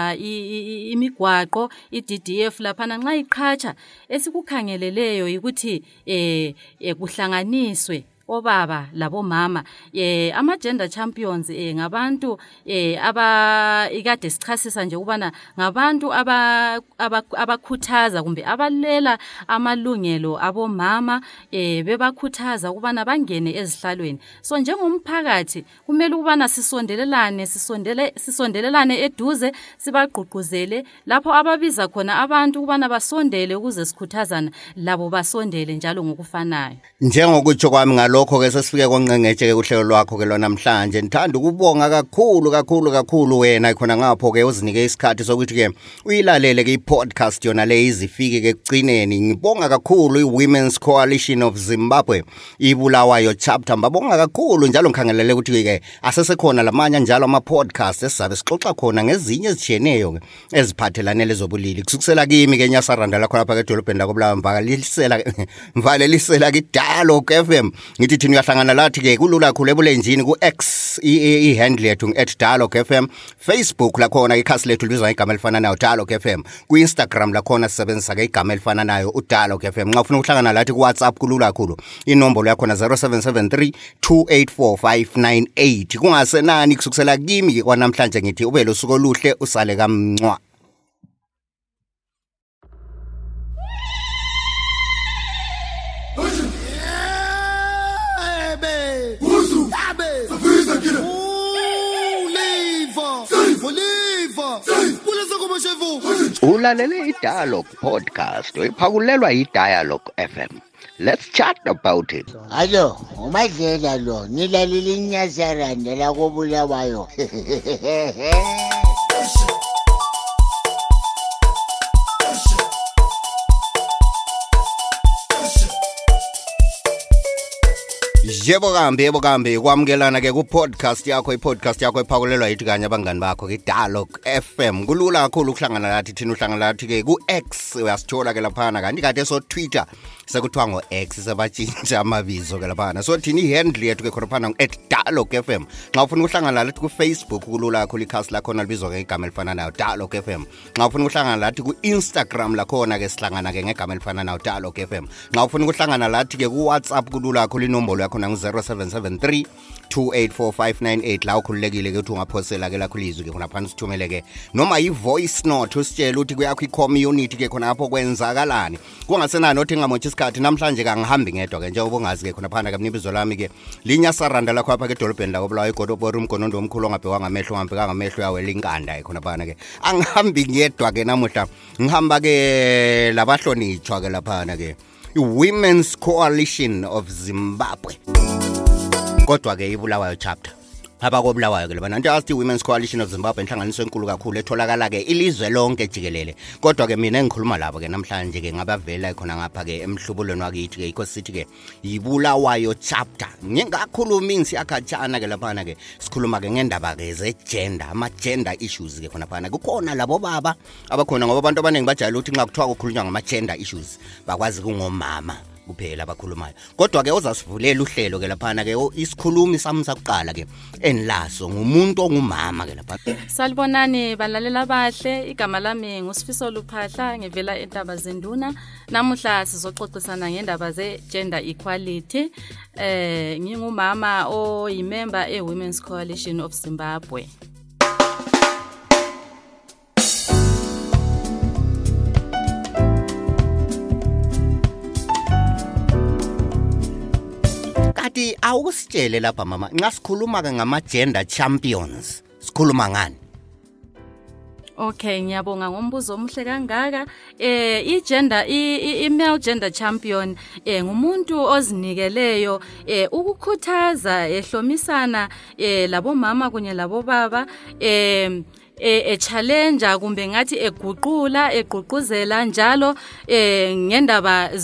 imigwaqo iDDF laphana. Nxa iqhatsha esikukhangeleleyo ukuthi eh kuhlanganiswe obaba labomama eh ama gender champions eh ngabantu eh aba ikade sichasisa nje ukubana ngabantu aba abakhuthaza kumbe abalela amalungelo abomama eh bebakhuthaza ukubana bangene ezihlalweni. So njengomphakathi kumele ukubana sisondelelane sisondele sisondelelane eduze sibagqugquzele lapho ababiza khona abantu ukubana basondele ukuze sikhuthazana labo basondele njalo ngokufanayo. Njengokutsho kwami ngalokho ke sesifike konqengetshe ke kuhlelo lwakho ke lwanamhlanje. Ngithanda ukubonga kakhulu kakhulu kakhulu wena khona ngapho ke uzinike isikhathi sokuthi ke uyilalele ke i-podcast yona le izifike ke kugcineni ngibonga kakhulu i-Women's Coalition of Zimbabwe ibulawayo chapter. Ngibonga kakhulu njalo ngikhangelele ukuthi ke asesekhona lamanye njalo ama-podcast esizabe sixoxa khona ngezinye ezishiyeneyo ke eziphathelane lezobulili. Kusukisela kimi ke nyasaranda lakhona phaka edolobheni lakobulawa mvakalisela mvalelisela ke dialogue FM ngithi thini uyahlangana lathi-ke kulula kakhulu ebulenjini ku-x i- i- i-handle yethu ngu-at dialog f m. Facebook lakhona ikhasi lethu libizwa ngegama elifana nayo dialog f m. Ku-instagram lakhona sisebenzisa-ke igama elifana nayo udialog f m. Nxa ufuna ukuhlangana lathi kuwhatsapp kulula kakhulu inombolo yakhona 0773 284 598 kungasenani kusukisela kimi-ke kwanamhlanje ngithi ube losuku oluhle usale kamncwa ulalele idialog podcast oyiphakulelwa yidialog f m. Let's chat about it. Alo umadlela lo nilalile inyazaranda lakobulawayo. (laughs) yebo kambi yebo kambi. Kwamukelana-ke ku-podcast yakho i-podcast yakho ephakulelwa yithi kanye abangani bakho ke-dialog fm m. Kulula kakhulu ukuhlangana lathi thina uhlangana lathi-ke ku-x. Uyasithola-ke laphana. Kanti kade so-twitter sekuthiwa ngo-x sebatshintsha amabizo-ke laphana. So thina i-handle yethu-ke khonaphana phana at dialog fm nxa ufuna ukuhlangana lathi ku-facebook kulula kakhulu ikhasi lakhona libizwa-ke ngegama elifananayo dialog FM nxa ufuna ukuhlangana lathi ku-instagram lakhona-ke sihlangana-ke ngegama elifananayo dialog FM nxa ufuna ukuhlangana lathi-ke ku-whatsapp kulula kakhulu inombolo yakhona 0773 284598 la ukhululekile-ke ukuthi ungaphosela-ke lakho ilizwi-ke khonapha sithumele-ke noma yi-voice note usitshele ukuthi kuyakho i-community-ke khonapho kwenzakalani. Kungasenani othi ngamotshi isikhathi namhlanje kangihambi ngedwa-ke njengoba ungazi-ke khonaphana-ke mina ibizo lami-ke linyasaranda lakho apha-ke edolobheni lakobulawa igodobori umgonondo omkhulu ongabhekwa ngamehlo ongabhekanga amehlo yawela inkanda-ke khonaphana-ke angihambi ngedwa-ke namuhla ngihamba-ke labahlonitshwa-ke laphana-ke i-women's coalition of zimbabwe. Kodwa-ke ibulawayo chapter abakobulawayo ke labana nto asithi women's coalition of zimbabwe inhlanganiso enkulu kakhulu etholakala-ke ilizwe lonke jikelele. Kodwa-ke mina engikhuluma labo-ke namhlanje-ke ngabavela khona ngapha-ke emhlubulweni wakithi-ke yikho sithi-ke yibulawayo chapter. Ngingakhulumi ngisiyakhatshana-ke laphana-ke sikhuluma-ke ngendaba-ke ze-gender ama-gender issues-ke khonaphana kukhona labo baba abakhona ngoba abantu abaningi bajayele ukuthi nxa kuthiwa kukhulunywa ngama-gender issues bakwazi kungomama kuphela abakhulumayo. Kodwa-ke ozasivulela uhlelo-ke laphana-ke o- isikhulumi sami sakuqala-ke enilaso ngumuntu ongumama-ke lapha. Salibonani balalela bahle igama lami ngusifiso luphahla ngivela entaba zenduna namuhla sizoxoxisana ngendaba ze-gender equality. Eh ngingumama oyimember e-women's coalition of zimbabwe. Kanti awusitshele lapha mama nxa sikhuluma-ke ngama-gender champions sikhuluma ngani? Okay ngiyabonga ngombuzo omuhle kangaka. Eh igender i-male gender champion eh ngumuntu ozinikeleyo eh ukukhuthaza ehlomisana eh labomama kunye labobaba eh e challenge kumbe ngathi eguqula egqugquzela njalo eh ngendaba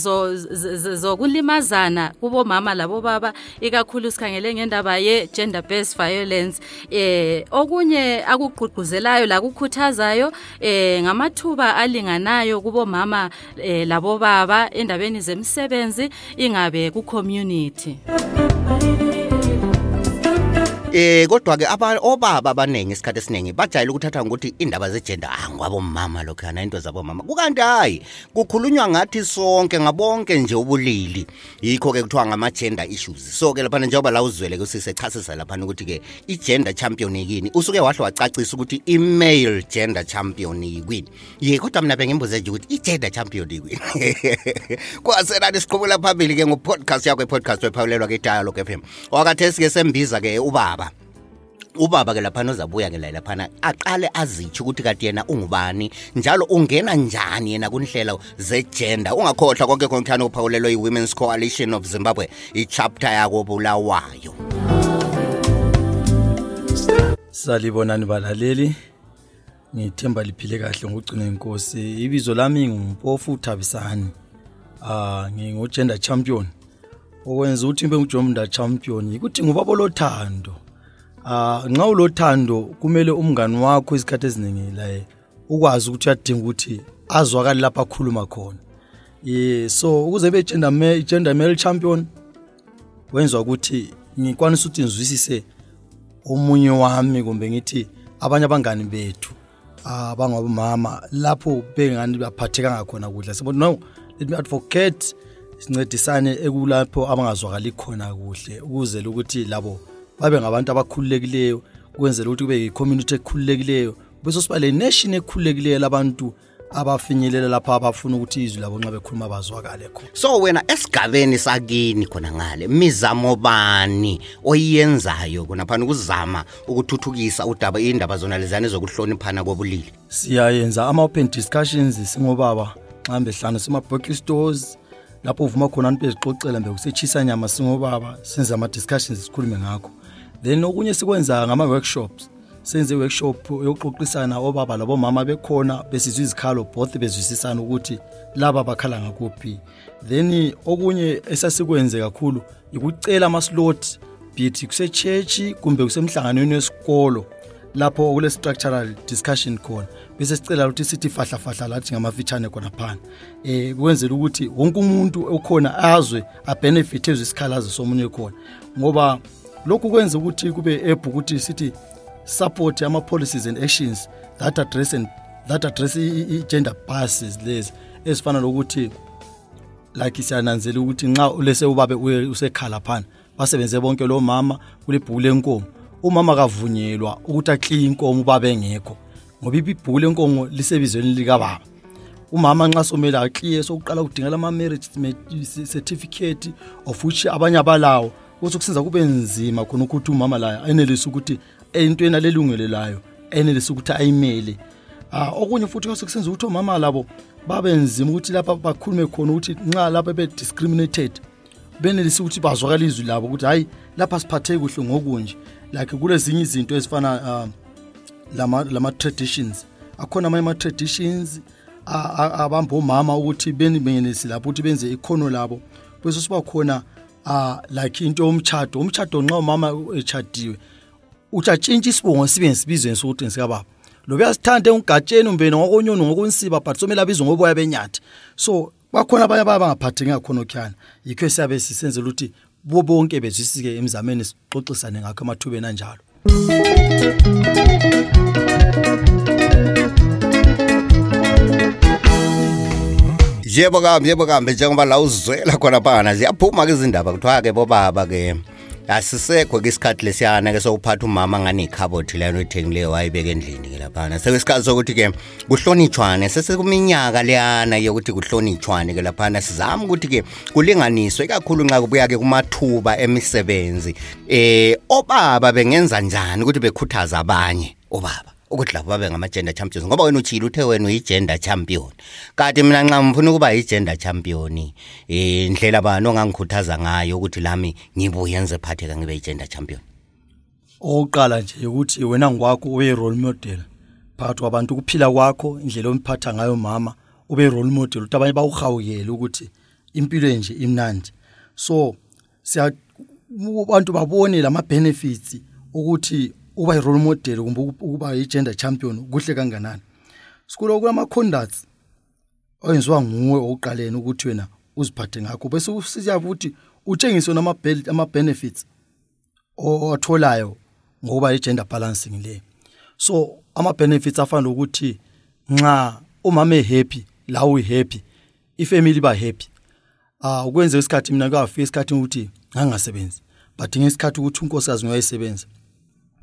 zokulimazana kubo mama labo baba ikakhulu sikhangele ngendaba ye gender based violence. Eh okunye akugqugquzelayo la kukhuthazayo eh ngamathuba alinganayo kubo mama eh labo baba endabeni zemsebenzi ingabe ku community Eh kodwa ke aba obaba abaningi isikhathi esiningi bajayele ukuthatha ngokuthi indaba zegender ah ngwabomama lokhana into zabomama. Kukanti hayi kukhulunywa ngathi sonke ngabonke nje ubulili. Yikho ke kuthiwa ngama gender issues. So ke lapha njengoba la uzwele ke sisechasisa lapha ukuthi ke i gender champion yini usuke wahle wacacisa ukuthi i male gender champion yini ye kodwa mina bengimbuze nje ukuthi i gender champion yini (laughs) kwasenani siqhubula phambili ke ngo podcast yakho i podcast wephawulelwa ke dialogue FM wakathesi ke sembiza ke ubaba. Ubaba ke laphana uzabuya ke la laphana aqale azitsho ukuthi kati yena ungubani njalo ungena njani yena kunhlelo zegender. Ungakhohlwa konke konke uphawulelwe i-women's coalition of zimbabwe i-chapter yako bulawayo salibonani balaleli ngithemba liphile kahle ngugcina inkosi. Ibizo lami ngumpofu thabisani ah ngingugender champion. Okwenza ukuthi ngibe ngujomda champion yikuthi ngubaba lothando ah nxa ulothando kumele umngani wakho isikhathi eziningi la ukwazi ukuthi uyadinga ukuthi azwakale lapha akhuluma khona. Yeah so ukuze be gender male, gender male champion wenza ukuthi ngikwanisa ukuthi ngizwisise omunye wami kumbe ngithi abanye abangani bethu abangabomama lapho bengani baphatheka ngakhona kuhle sibothi no let me advocate sincedisane ekulapho abangazwakali khona kuhle ukuze ukuthi labo babe ngabantu abakhululekileyo ukwenzela ukuthi kube yi-community ekhululekileyo bese siba le nation ekhululekileyo labantu abafinyelela lapha abafuna ukuthi izwi labo nxa bekhuluma bazwakale khona. So wena esigabeni sakini khona ngale mizamo bani oyiyenzayo khonaphana ukuzama ukuthuthukisa udaba indaba zona lezane zokuhloniphana kobulili? Siyayenza ama-open discussions singobaba mhlawumbe hlanu sema-boki stores lapho uvuma khona abantu bezixoxela mbe kusetshisa nyama singobaba senze ama-discussions sikhulume ngakho. Then okunye sikwenza ngama-workshops senze i-workshop yokuxoxisana obaba labomama bekhona besizwa izikhalo both bezwisisana ukuthi laba bakhala ngakuphi. Then okunye esasikwenze kakhulu ukucela ama-slot bithi kusechechi kumbe kusemhlanganweni wesikolo lapho kule-structural discussion khona. Bese sicela ukuthi sithi fahlafahla lathi ngamafitshane khona phana um kwenzela ukuthi wonke umuntu okhona azwe abenefit ezwe isikhalazo somunye khona. Ngoba lokhu kwenza ukuthi kube able ukuthi sithi support ama-policies and actions that address and that address i-gender biases lezi ezifana nokuthi like siyananzela ukuthi nxa ulese ubabe usekhala phana basebenze bonke lo mama kulebhuku lenkomo. Umama kavunyelwa ukuthi akliye inkomo ubaba engekho ngoba ibhuku lenkomo lisebizweni likababa. Umama nxa somele akliye sokuqala kudingela ama-marriage certificate of which abanye abalawo kuthi kusenza kube nzima khona ukuthi umama layo enelise ukuthi entweni alelungelelayo enelise ukuthi ayimele. Ah okunye futhi kusenza ukuthi omama labo babe nzima ukuthi lapha bakhulume khona ukuthi nxa lapha be-discriminated benelise ukuthi bazwakala izwi labo ukuthi hayi lapha siphatheke kuhle ngokunje. Like kulezinye izinto ezifana uh, lama, lama traditions. Akhona amanye ama-traditions abamba omama ukuthi benelise lapho ukuthi benze ikhono labo. Bese siba khona uh, like into yomtshado umtshado nxa umama echadiwe utshatshintsha isibongo sibe ngisibizweni sokuthi ngisikababa lo uyasithanda engigatsheni umbeni ngokonyoni ngokunsiba but somele abizwe ngoboya benyathi. So bakhona abanye abanye bangaphatheki ngakhona okhuyana yikho siyabe sisenzela ukuthi bo bonke bezwisike emzameni sixoxisane ngakho emathubeni anjalo. Yebo kambe yebo kambe njengoba la uzwela khona phana ziyaphuma-ke izindaba kuthiwa-ke bobaba-ke asisekho ke isikhathi lesiyana ke sokuphatha umama ngani ikhabothi leyana oyithengileyo wayibeka endlini ke laphana sekwesikhathi sokuthi ke kuhlonitshwane sesekuminyaka leyana yokuthi kuhlonitshwane ke laphana sizama ukuthi ke kulinganiswe ikakhulu nxa kubuya ke kumathuba emisebenzi. Eh obaba bengenza njani ukuthi bekhuthaza abanye obaba? Ukuthi labo babe ngama-gender champions ngoba wena utshile uthe wena uyi-gender champion. Kanti mina nxa ngifuna ukuba yi-gender champion um ndlela bani ongangikhuthaza ngayo ukuthi lami ngibuyenze phatheka ngibe yi-gender champion? Okokuqala nje ukuthi wena ngokwakho ube yi-role model phakathi kwabantu ukuphila kwakho indlela omphatha ngayo mama ube yi-role model ukuthi abanye bawuhawukele ukuthi impilo nje imnandi. So siya abantu babone lama-benefits ukuthi uba yi-role model kumbe ukuba yi-gender champion kuhle kanganani sikulo kulama-conducts oyenziwa nguwe okuqaleni ukuthi wena uziphathe ngakho bese siya futhi utshengise ama-benefits owatholayo ngokuba i-gender balancing le. So ama-benefits afana nokuthi nxa umama ehappy la uyi-happy ifamily iba happy ah ukwenza isikhathi mina kwafika isikhathi ukuthi ngangasebenzi but ngesikhathi ukuthi unkosikazi ngoyayisebenza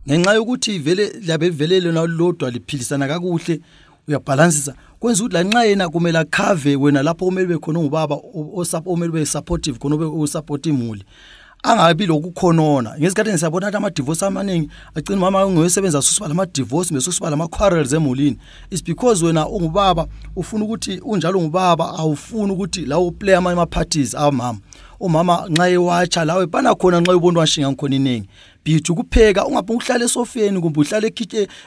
ngenxa yokuthi vele liyabe livelele nalodwa liphilisana kakuhle uyabhalansisa. Kwenza ukuthi lanxa yena kumele akhave wena lapho kumele ube khona ungubaba omele ube supportive khona ube usupport imuli angabi lokukhonona ngesikhathi siyabona ukuthi ama-divorce amaningi agcina umama ungoyosebenza susiba lama-divorce besusiba lama-quarrels emulini. Is because wena ungubaba ufuna ukuthi unjalo ungubaba awufuni ukuthi la uplay amanye ama-parties amama umama nxa ewatsha lawe bana khona nxa ubona washinga ngikhona iningi bithi ukupheka ungabe uhlala esofeni kumbe uhlala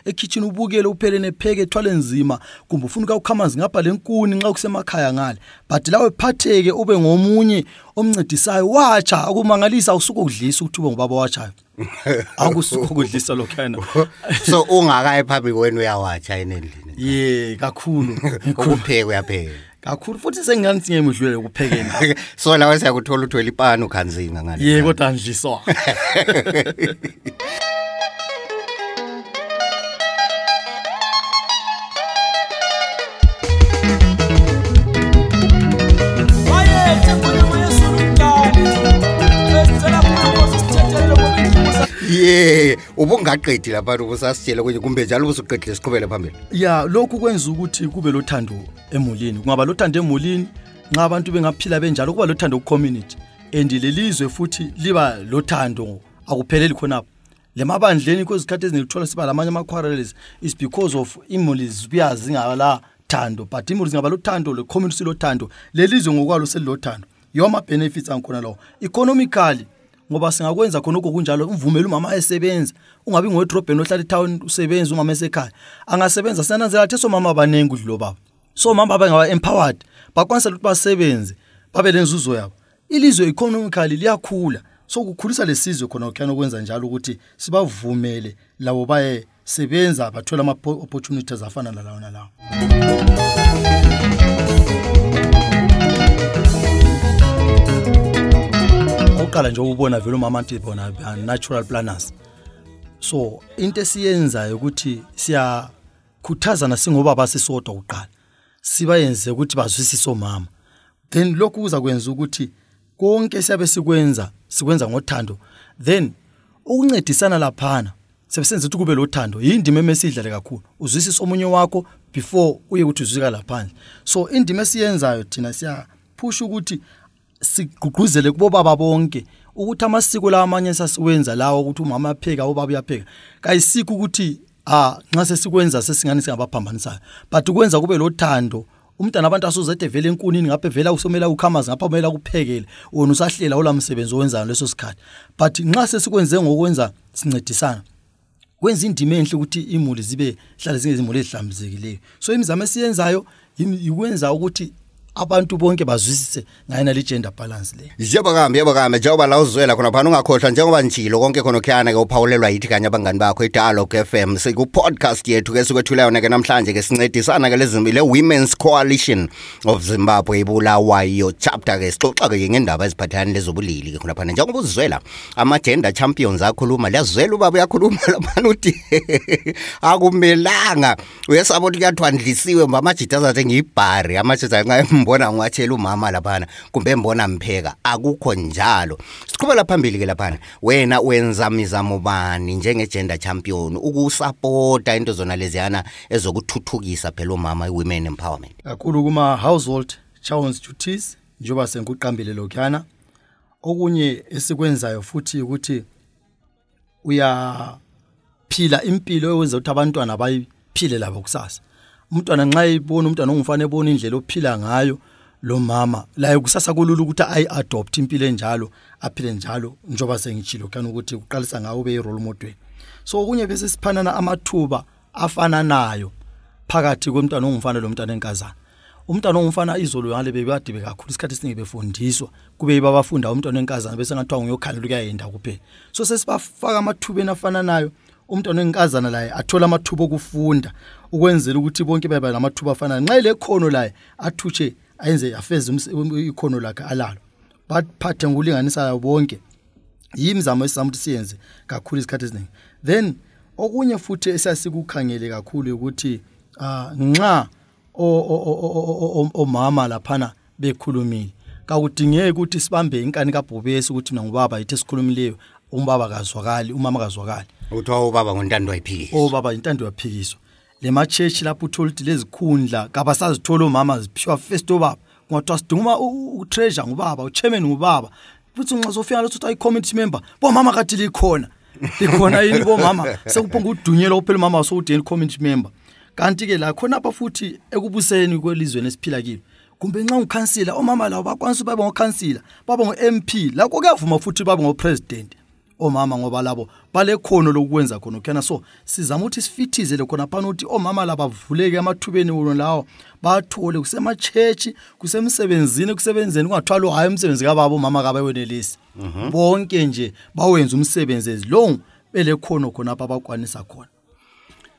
ekhitshini ubukele uphele nepheke ethwale nzima kumbe ufuna ukawukha amanzi ngapha lenkuni nxa kusemakhaya ngale. But lawe phatheke ube ngomunye omncedisayo watsha akumangalisa awusuke ukudlisa ukuthi ube ngubaba watshayo (laughs) akusuke ukudlisa lokhuyana (laughs) so ungakayi phambi kwenu uyawatsha enendlini. Ye kakhulu. (laughs) Ukupheka uyapheka. Kakhulu futhi sengingani singemudlulele ukuphekeni (laughs) so lawe siyakuthola uthwele ipani ukhanzinga ngale ye kodwa ndliswa (laughs) ye ubungaqedi lapha ubusasitshela kwenye kumbe njalo ubusuqedile siqhubele phambili? Ya lokhu kwenza ukuthi kube lothando emulini. Kungaba lothando emulini nxa abantu bengaphila benjalo kuba lothando ku-community. And lelizwe futhi liba lothando akupheleli khonapho. Lemabandleni kwezikhathi ezinithola siba lamanye ama-quarrels is because of imuli zibuya zingala thando but imuli zingaba lothando le-community silothando. Lelizwe ngokwalo selilothando. Yiwo ama-benefits angikhona lawo. Economically ngoba singakwenza khonokho kunjalo. Uvumele umama esebenza ungabi ngowedrobheni ohlala etown usebenza umama esekhaya. Angasebenza siyananzela thi somama abaningi udlulo babo so mama bangaba-empowered bakwanisa ukuthi basebenze babe lenzuzo yabo. Ilizwe economically liyakhula so kukhulisa lesizwe khona kukhana okwenza njalo ukuthi sibavumele labo baye sebenza bathole ama-opportunities afana nalawo nalawo. Oqala nje ukubona vele umama they are natural planners. So into esiyenzayo ukuthi siyakhuthazana singobaba sisodwa kuqala sibayenze ukuthi bazwisise omama then lokhu kuza kwenza ukuthi konke siyabe sikwenza sikwenza ngothando. Then ukuncedisana laphana sebesenza ukuthi kube lothando yindima emesidlale kakhulu. Uzwisisa omunye wakho before uye ukuthi uzwika laphandle. So indima esiyenzayo thina siyaphusha ukuthi sigqugquzele kubo baba bonke ukuthi amasiko lawa amanye sasiwenza lawo ukuthi umama apheka ubaba uyapheka. Kayisikho ukuthi ah nxa sesikwenza sesingani singabaphambanisayo but ukwenza kube lothando umntana abantu asuzede vele enkunini ngapha vela usomela ukhamazi ngapha umela kuphekele wona usahlela ola msebenzi owenzayo leso sikhathi. But nxa sesikwenze ngokwenza sincedisana. Kwenza indima enhle ukuthi imuli zibe hlale zingezimuli ezihlambizekileyo so imizamo esiyenzayo ikwenza ukuthi abantu bonke bazwisise ngayena le gender balance le. Yebo kambe yebo kambe njengoba la uzwela khona phana ungakhohlwa njengoba njilo konke khona khuyana ke uphawulelwa yithi kanye abangani bakho idialogue FM siku-podcast yethu ke sikwethulayo ke namhlanje ke sincedisana ke lezimbi le-women's coalition of zimbabwe ibulawayo chapter ke sixoxa ke ngendaba eziphathelane lezobulili ke khona phana. Njengoba uzizwela ama-gender champions akhuluma liyazwela ubaba uyakhuluma laphana uthi (laughs) akumelanga uyesaba ukuthi kuyathwandlisiwe mba amajita azathi ngiyibhari amajita nxa mbona ngiwathela umama laphana kumbe mbona mpheka akukho njalo. Siqhubela phambili ke laphana. Wena wenza mizamo bani njenge-gender champion ukusapota into zona leziyana ezokuthuthukisa phela umama i-women empowerment? Kakhulu kuma-household challenge duties njengoba sengikuqambile lokhuyana. Okunye esikwenzayo futhi ukuthi uyaphila impilo ewenza ukuthi abantwana bayiphile labo kusasa. Umntwana nxa ebona umntwana ongumfana ebona indlela ophila ngayo lo mama laye kusasa kulula ukuthi ayi-adopt impilo enjalo aphile njalo njengoba sengitshilo kani ukuthi kuqalisa ngawo ube yi-role model. So okunye bese siphanana amathuba afananayo phakathi komntwana ongumfana lo mntwana enkazana. Umntwana ongumfana izolo ngale bebade bekakhulu isikhathi esiningi befundiswa kube yibo abafunda umntwana wenkazana bese ngathiwa nguyokhalela ukuyayenda kuphela. So sesibafaka amathubeni afananayo umntwana wenkazana laye athola amathuba okufunda ukwenzela ukuthi bonke babe namathuba afanayo nxa ile khono laye athutshe ayenze afeze ikhono lakhe alalo. Baphathe ngokulinganisayo bonke. Yimizamo esizama ukuthi siyenze kakhulu isikhathi esiningi then okunye futhi esasikukhangele kakhulu ukuthi uh, nxa omama laphana bekhulumile kakudingeki ukuthi sibambe inkani kabhubesi ukuthi mina ngubaba yithi esikhulumileyo umbaba kazwakali umama kazwakali kuthiwa ubaba ngontando wayiphikiswa obaba intando yaphikiswa. Le machechi lapho uthola ukuthi lezikhundla kabasazithola omama ziphiwa first obaba kungathiwa sidinga utreasure ngubaba uchairman ngubaba. Futhi nxa sofika leso ukuthi ayi-committee member bomama kade likhona. Likhona yini bomama? (laughs) Sekuphonga udunyelwa kuphela umama wasowudeni committee member. Kanti-ke la khonapha futhi ekubuseni kwelizweni esiphila kilo kumbe nxa ngukhansila omama labo bakwanisa babe ngokhansila babe ngo-m p. Lakho kuyavuma futhi babe ngopresident. Omama ngoba labo balekhono lokwenza khona khona so sizama ukuthi sifithizele khona phana ukuthi omama laba bavuleke amathubeni wono lawo bathole kusemachechi kusemsebenzini kusebenzeni kungathwalo hayi umsebenzi kababa umama kabawenelisi bonke nje bawenza umsebenzi ezilong belekhono khona apha abakwanisa khona.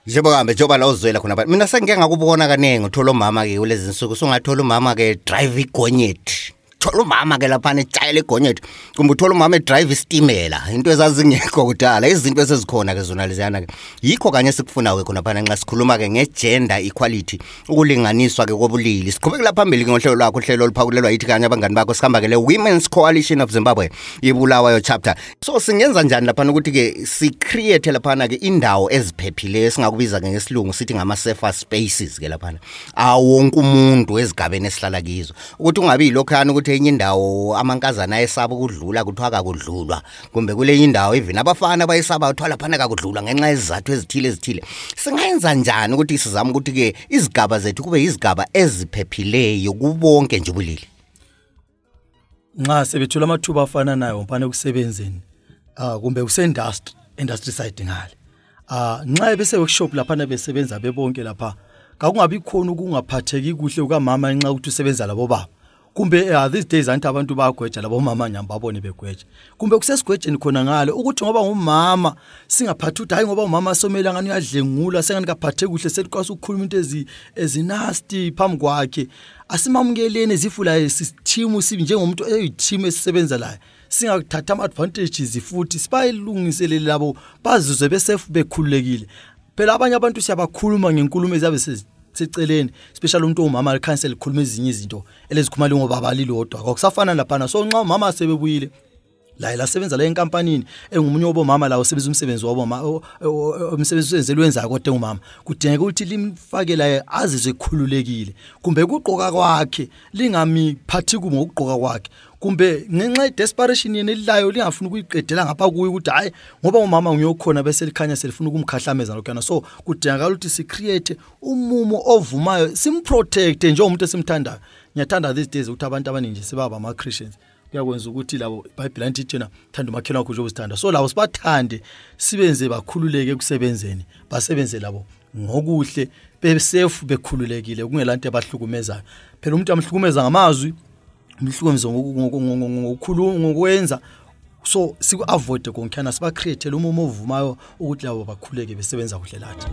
Njengoba kambe njengoba la uzwela khona mina sengike ngakubona kanenge uthola umama ke kulezi insuku sungathola umama ke drive igonyeti. Thola umama ke laphana etshayela igonyeti kumbe uthola umama edrive isitimela. Into ezazingekho kudala izinto esezikhona ke zona leziyana ke. Yikho kanye sikufuna ke khona phana nxa sikhuluma ke ngegender equality ukulinganiswa ke kobulili siqhubekela phambili ke ngohlelo lwakho uhlelo oluphakulelwa yithi kanye abangani bakho sihamba ke le Women's Coalition of Zimbabwe ibulawayo chapter. So singenza njani laphana ukuthi ke si create laphana ke indawo eziphephileyo esingakubiza ke ngesilungu sithi ngama safer spaces ke laphana awonke umuntu ezigabeni esihlala kizo. Ukuthi ungabi yilokhana ukuthi enye indawo amankazana ayesaba ukudlula kuthiwa kakudlulwa kumbe kulenye indawo even abafana bayesaba kuthiwa laphana kakudlulwa ngenxa yezizathu ezithile ezithile. Singayenza njani ukuthi sizame ukuthi ke izigaba zethu kube izigaba eziphephileyo kubonke nje ubulili? Nxa sebethola amathuba afana nayo mpane kusebenzeni ah kumbe kusendustry industry side ngale ah nxa bese workshop lapha besebenza bebonke lapha kakungabi khona ukungaphatheki kuhle kukamama nxa ukuthi usebenza labo baba. Kumbe uh, these days anti abantu bayagweja labo mama nyamba babone begweja. Kumbe kusesigwejeni khona ngale ukuthi ngoba ngumama singaphathi ukuthi hayi ngoba umama somela ngani uyadlengula sengani kaphathe kuhle selikwazi ukukhuluma into ezi ezinasti phambi kwakhe. Asimamukeleni ezifula sithimu sibi njengomuntu eyithimu esisebenza layo singakuthatha ama advantages futhi sibayilungiselele labo bazizwe besefu bekhululekile. Phela abanye abantu siyabakhuluma ngenkulumo eziyabe seceleni special umuntu ongumama licancel likhuluma ezinye izinto elezikhumali ngoba balilodwa kwakusafana laphana. So nxa umama sebebuyile la lasebenza la enkampanini engumunye wobomama lawo sebenza umsebenzi waboma umsebenzi wenzelwe wenza kodwa ngumama kudingeka ukuthi limfake la azizwe khululekile kumbe kuqoka kwakhe lingami phathi kumo ukugqoka kwakhe. Kumbe ngenxa ye desperation yena elilayo lingafuni ukuyiqedela ngapha kuyo ukuthi hayi ngoba umama ngiyokhona bese likhanya selifuna ukumkhahlameza lokhana so kudingakala ukuthi si create umumo ovumayo simprotect njengomuntu esimthandayo. Ngiyathanda these days ukuthi abantu abaningi nje sebaba ama Christians kuyakwenza ukuthi labo iBhayibheli anti thina thanda umakhelwa wakho njengoba sithanda. So labo sibathande sibenze bakhululeke ekusebenzeni basebenze labo ngokuhle besafe bekhululekile kungelanto abahlukumezayo phela umuntu amhlukumeza ngamazwi umhlukumeze ngokukhuluma ngokwenza. So siku-avoide konkhana siba-create-ele umumo ovumayo ukuthi labo bakhuleke besebenza kuhle lathi.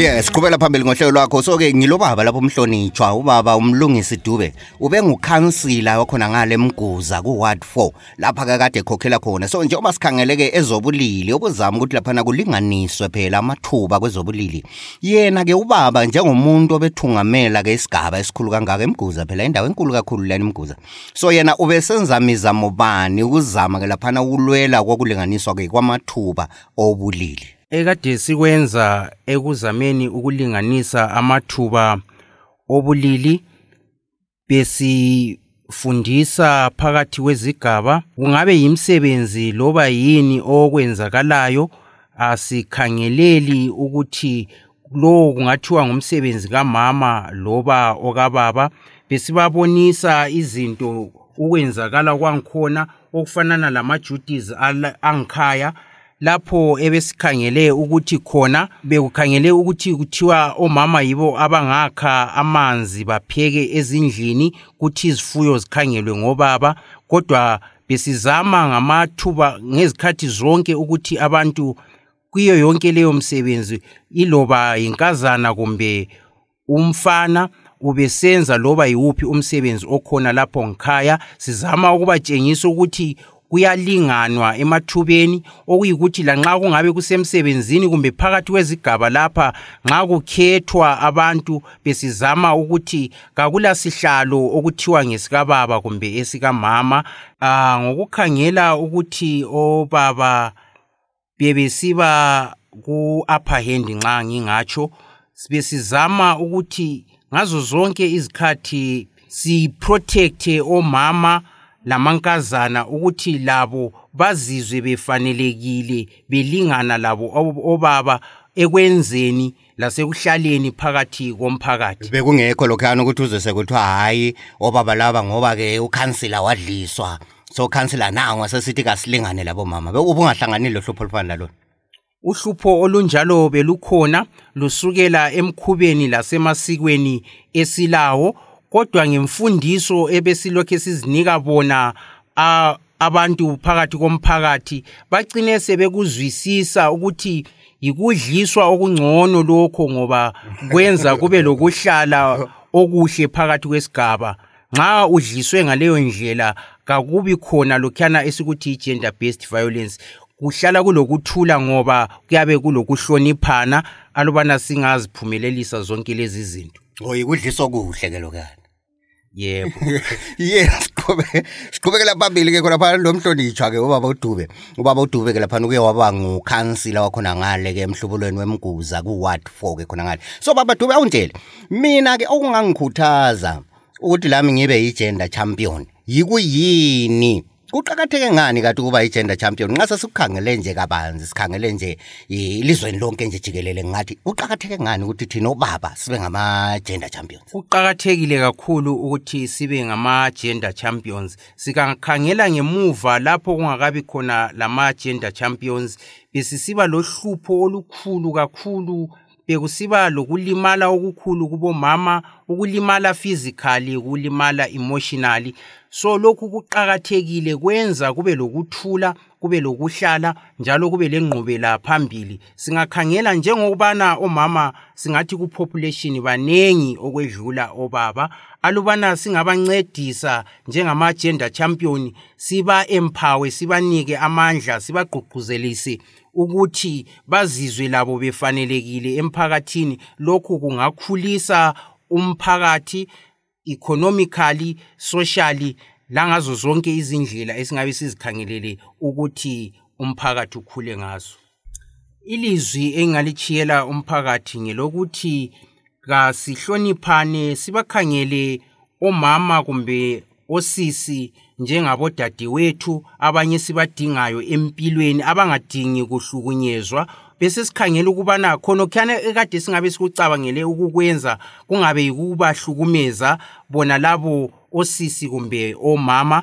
Yes siqhubela phambili ngohlelo lwakho. So-ke ngilobaba lapho umhlonitshwa ubaba umlungisi dube. Ube ngukhansila wakhona ngale mguza ku-ward 4 lapha-ke kade ekhokhela khona. So njengoba sikhangele-ke ezobulili obuzama ukuthi laphana kulinganiswe phela amathuba kwezobulili. Yena-ke ubaba njengomuntu obethungamela-ke isigaba esikhulu kangaka emguza phela indawo enkulu kakhulu lani mguza so yena ubesenza mizamo bani ukuzama-ke laphana ukulwela kokulinganiswa-ke kwamathuba obulili? Ekade sikwenza ekuzameni ukulinganisa amathuba obulili besifundisa phakathi kwezigaba. Kungabe yimsebenzi loba yini okwenzakalayo asikhangeleli ukuthi lowo kungathiwa ngumsebenzi kamama loba okababa besibabonisa izinto ukwenzakala kwangikhona okufanana lama-duties angikhaya lapho ebesikhangele ukuthi khona bekukhangele ukuthi kuthiwa omama yibo abangakha amanzi bapheke ezindlini kuthi izifuyo zikhangelwe ngobaba. Kodwa besizama ngamathuba ngezikhathi zonke ukuthi abantu kuyo yonke leyo msebenzi iloba yinkazana kumbe umfana ubesenza loba yiwuphi umsebenzi okhona lapho ngikhaya. Sizama ukubatshengisa ukuthi kuyalinganwa emathubeni okuyikuthi lanxa kungabe kusemsebenzini kumbe phakathi kwezigaba lapha nxa kukhethwa abantu besizama ukuthi kakulasihlalo okuthiwa ngesikababa kumbe esikamama uh, ngokukhangela ukuthi obaba bebesiba ku-upper hand nxa ngingatsho besizama ukuthi ngazo zonke izikhathi siprotecte omama lamankazana ukuthi labo bazizwe befanelekile belingana labo obaba ekwenzeni lasekuhlaleni phakathi komphakathi. Bekungekho lokhuyana ukuthi uze sekuthiwa hhayi obaba laba ngoba-ke ukhansila wadliswa. So ukhansila nango sesithi kasilingane labo mama ubungahlanganile lo hlupho olufana lalona uhlupho olunjalo belukhona lusukela emkhubeni lasemasikweni esilawo. Kodwa ngemfundiso ebesilokhe sizinika bona abantu phakathi komphakathi bagcine sebekuzwisisa ukuthi yikudliswa okungcono lokho ngoba kwenza kube lokuhlala okuhle phakathi kwesigaba. Nxa udliswe ngaleyo ndlela kakubi khona lokhuyana esikuthi i-gender based violence. Kuhlala kulokuthula ngoba kuyabe kulokuhloniphana alubana singaziphumelelisa zonke lezi zinto. Oyikudliswa kuhle ke lokana yebo. (laughs) Ye siqhube siqhubekela phambili ke khona phana lo mhlonitshwa ke ubaba udube. Ubaba udube ke laphana uke waba ngukhansila wakhona ngale ke emhlubulweni wemguza ku-ward 4 ke khona ngale. So baba dube awuntshele. Mina ke okungangikhuthaza ukuthi lami ngibe yi-gender champion yikuyini? Kuqakatheke ngani kati ukuba i-gender champion? Nxa sesikukhangele nje kabanzi sikhangele nje ilizweni lonke nje jikelele ngathi kuqakatheke ngani ukuthi thina obaba sibe ngama-gender champions? Kuqakathekile kakhulu ukuthi sibe ngama-gender champions. Sikakhangela ngemuva lapho kungakabi khona lama-gender champions. Besisiba lohlupho olukhulu kakhulu bekusiba lokulimala okukhulu kubomama ukulimala physically ukulimala emotionally. So lokhu kuqakathekile kwenza kube lokuthula kube lokuhlala njalo kube lengqubela phambili. Singakhangela njengokubana omama singathi kupopulation banengi okwedlula obaba. Alubana singabancedisa njengama-gender champion siba-empower sibanike amandla sibagqugquzelise ukuthi bazizwe labo befanelekile emphakathini. Lokhu kungakhulisa umphakathi economically socially langazo zonke izindlela esingabe sizikhangelele ukuthi umphakathi ukhule ngazo. Ilizwi engalichiyela umphakathi ngelokuthi kasihloniphane sibakhangele omama kumbe osisi njengabodadewethu abanye sibadingayo empilweni abangadingi kuhlukunyezwa bese sikhangela ukubana khonokhuyana ekade singabe sikucabangele ukukwenza kungabe yikubahlukumeza bona labo osisi kumbe omama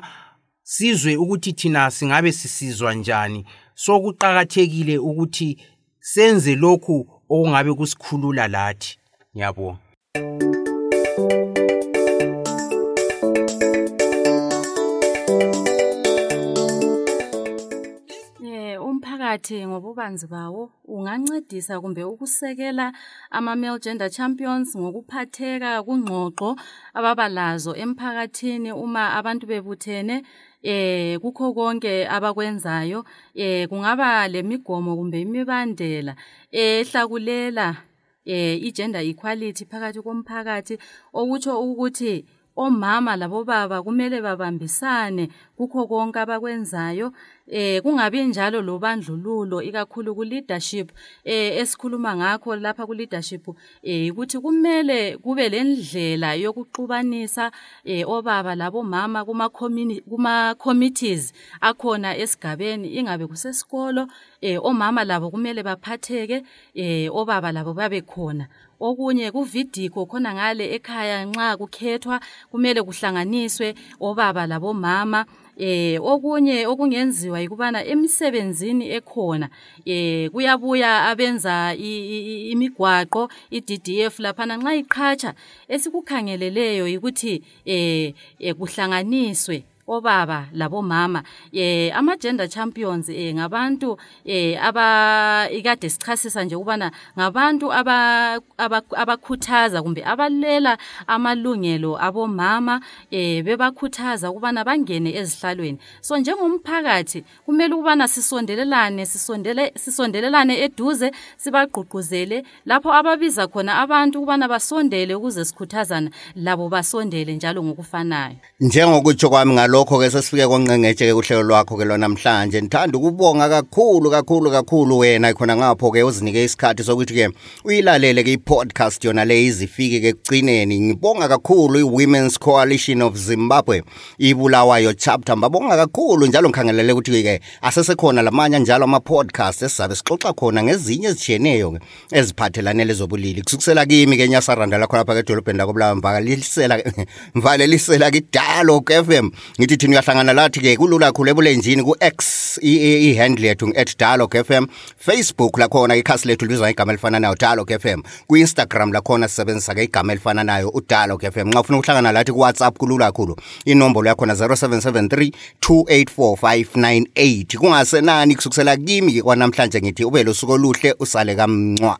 sizwe ukuthi thina singabe sisizwa njani. So kuqakathekile ukuthi senze lokhu okungabe kusikhulula lathi. Ngiyabonga. Umphakathi ngobubanzi bawo ungancedisa kumbe ukusekela ama-male gender champions ngokuphatheka kungxoxo ababalazo emphakathini uma abantu bebuthene eh kukho konke abakwenzayo eh kungaba lemigomo kumbe imibandela ehlakulela eh i-gender equality phakathi komphakathi. Okutsho ukuthi omama labobaba kumele babambisane. Kukho konke abakwenzayo. Eh kungabi njalo lobandlululo ikakhulu ku leadership eh esikhuluma ngakho lapha ku leadership eh ukuthi kumele kube lendlela yokuxubanisa eh obaba labomama kuma kuma committees akhona esigabeni. Ingabe kusesikolo eh omama labo kumele baphatheke eh obaba labo babe khona okunye kuvidiko khona ngale ekhaya nxa kukhethwa kumele kuhlanganiswe obaba labomama. Eh okunye okungenziwa yikubana emsebenzini ekhona eh kuyabuya abenza imigwaqo iDDF laphana. Nxa iqhatsha esikukhangeleleyo ukuthi eh kuhlanganiswe obaba labomama eh ama gender champions eh ngabantu eh aba ikade sichasisa nje ukubana ngabantu aba abakhuthaza kumbe abalela amalungelo abomama eh bebakhuthaza ukubana bangene ezihlalweni. So njengomphakathi kumele ukubana sisondelelane sisondele sisondelelane eduze sibagqugquzele lapho ababiza khona abantu ukubana basondele ukuze sikhuthazana labo basondele njalo ngokufanayo. Njengokutsho kwami ngalokho-ke sesifike konqengetshe-ke kuhlelo lwakho-ke lwanamhlanje. Ndithanda ukubonga kakhulu kakhulu kakhulu wena khona ngapho-ke uzinike isikhathi sokuthi-ke uyilalele-ke i-podcast yona le izifike-ke ekugcineni. Ngibonga kakhulu i-women's coalition of zimbabwe ibulawayo chapter. Ngibabonga kakhulu njalo ngikhangelele ukuthi-ke asesekhona lamanye njalo ama-podcast esizabe sixoxa khona ngezinye ezitshiyeneyo-ke eziphathelane lezobulili. Kusukisela kimi-ke nyasaranda lakhona phaka edolobheni lakobulawa mvakalisela (laughs) mvalelisela ki-dialogue f ngithi thina uyahlangana lathi-ke kulula khulu ebulenjini ku-x i- i- i-handle yethu ngu-at dialog f m. Facebook lakhona ikhasi lethu libizwa ngegama elifana nayo dialog f m. Ku-instagram lakhona sisebenzisa-ke igama elifana nayo udialog f m. Nxa ufuna ukuhlangana lathi ku-whatsapp kulula kakhulu inombolo yakhona 0773 284 598 kungasenani kusukisela kimi-ke kwanamhlanje ngithi ube losuku oluhle usale kamncwa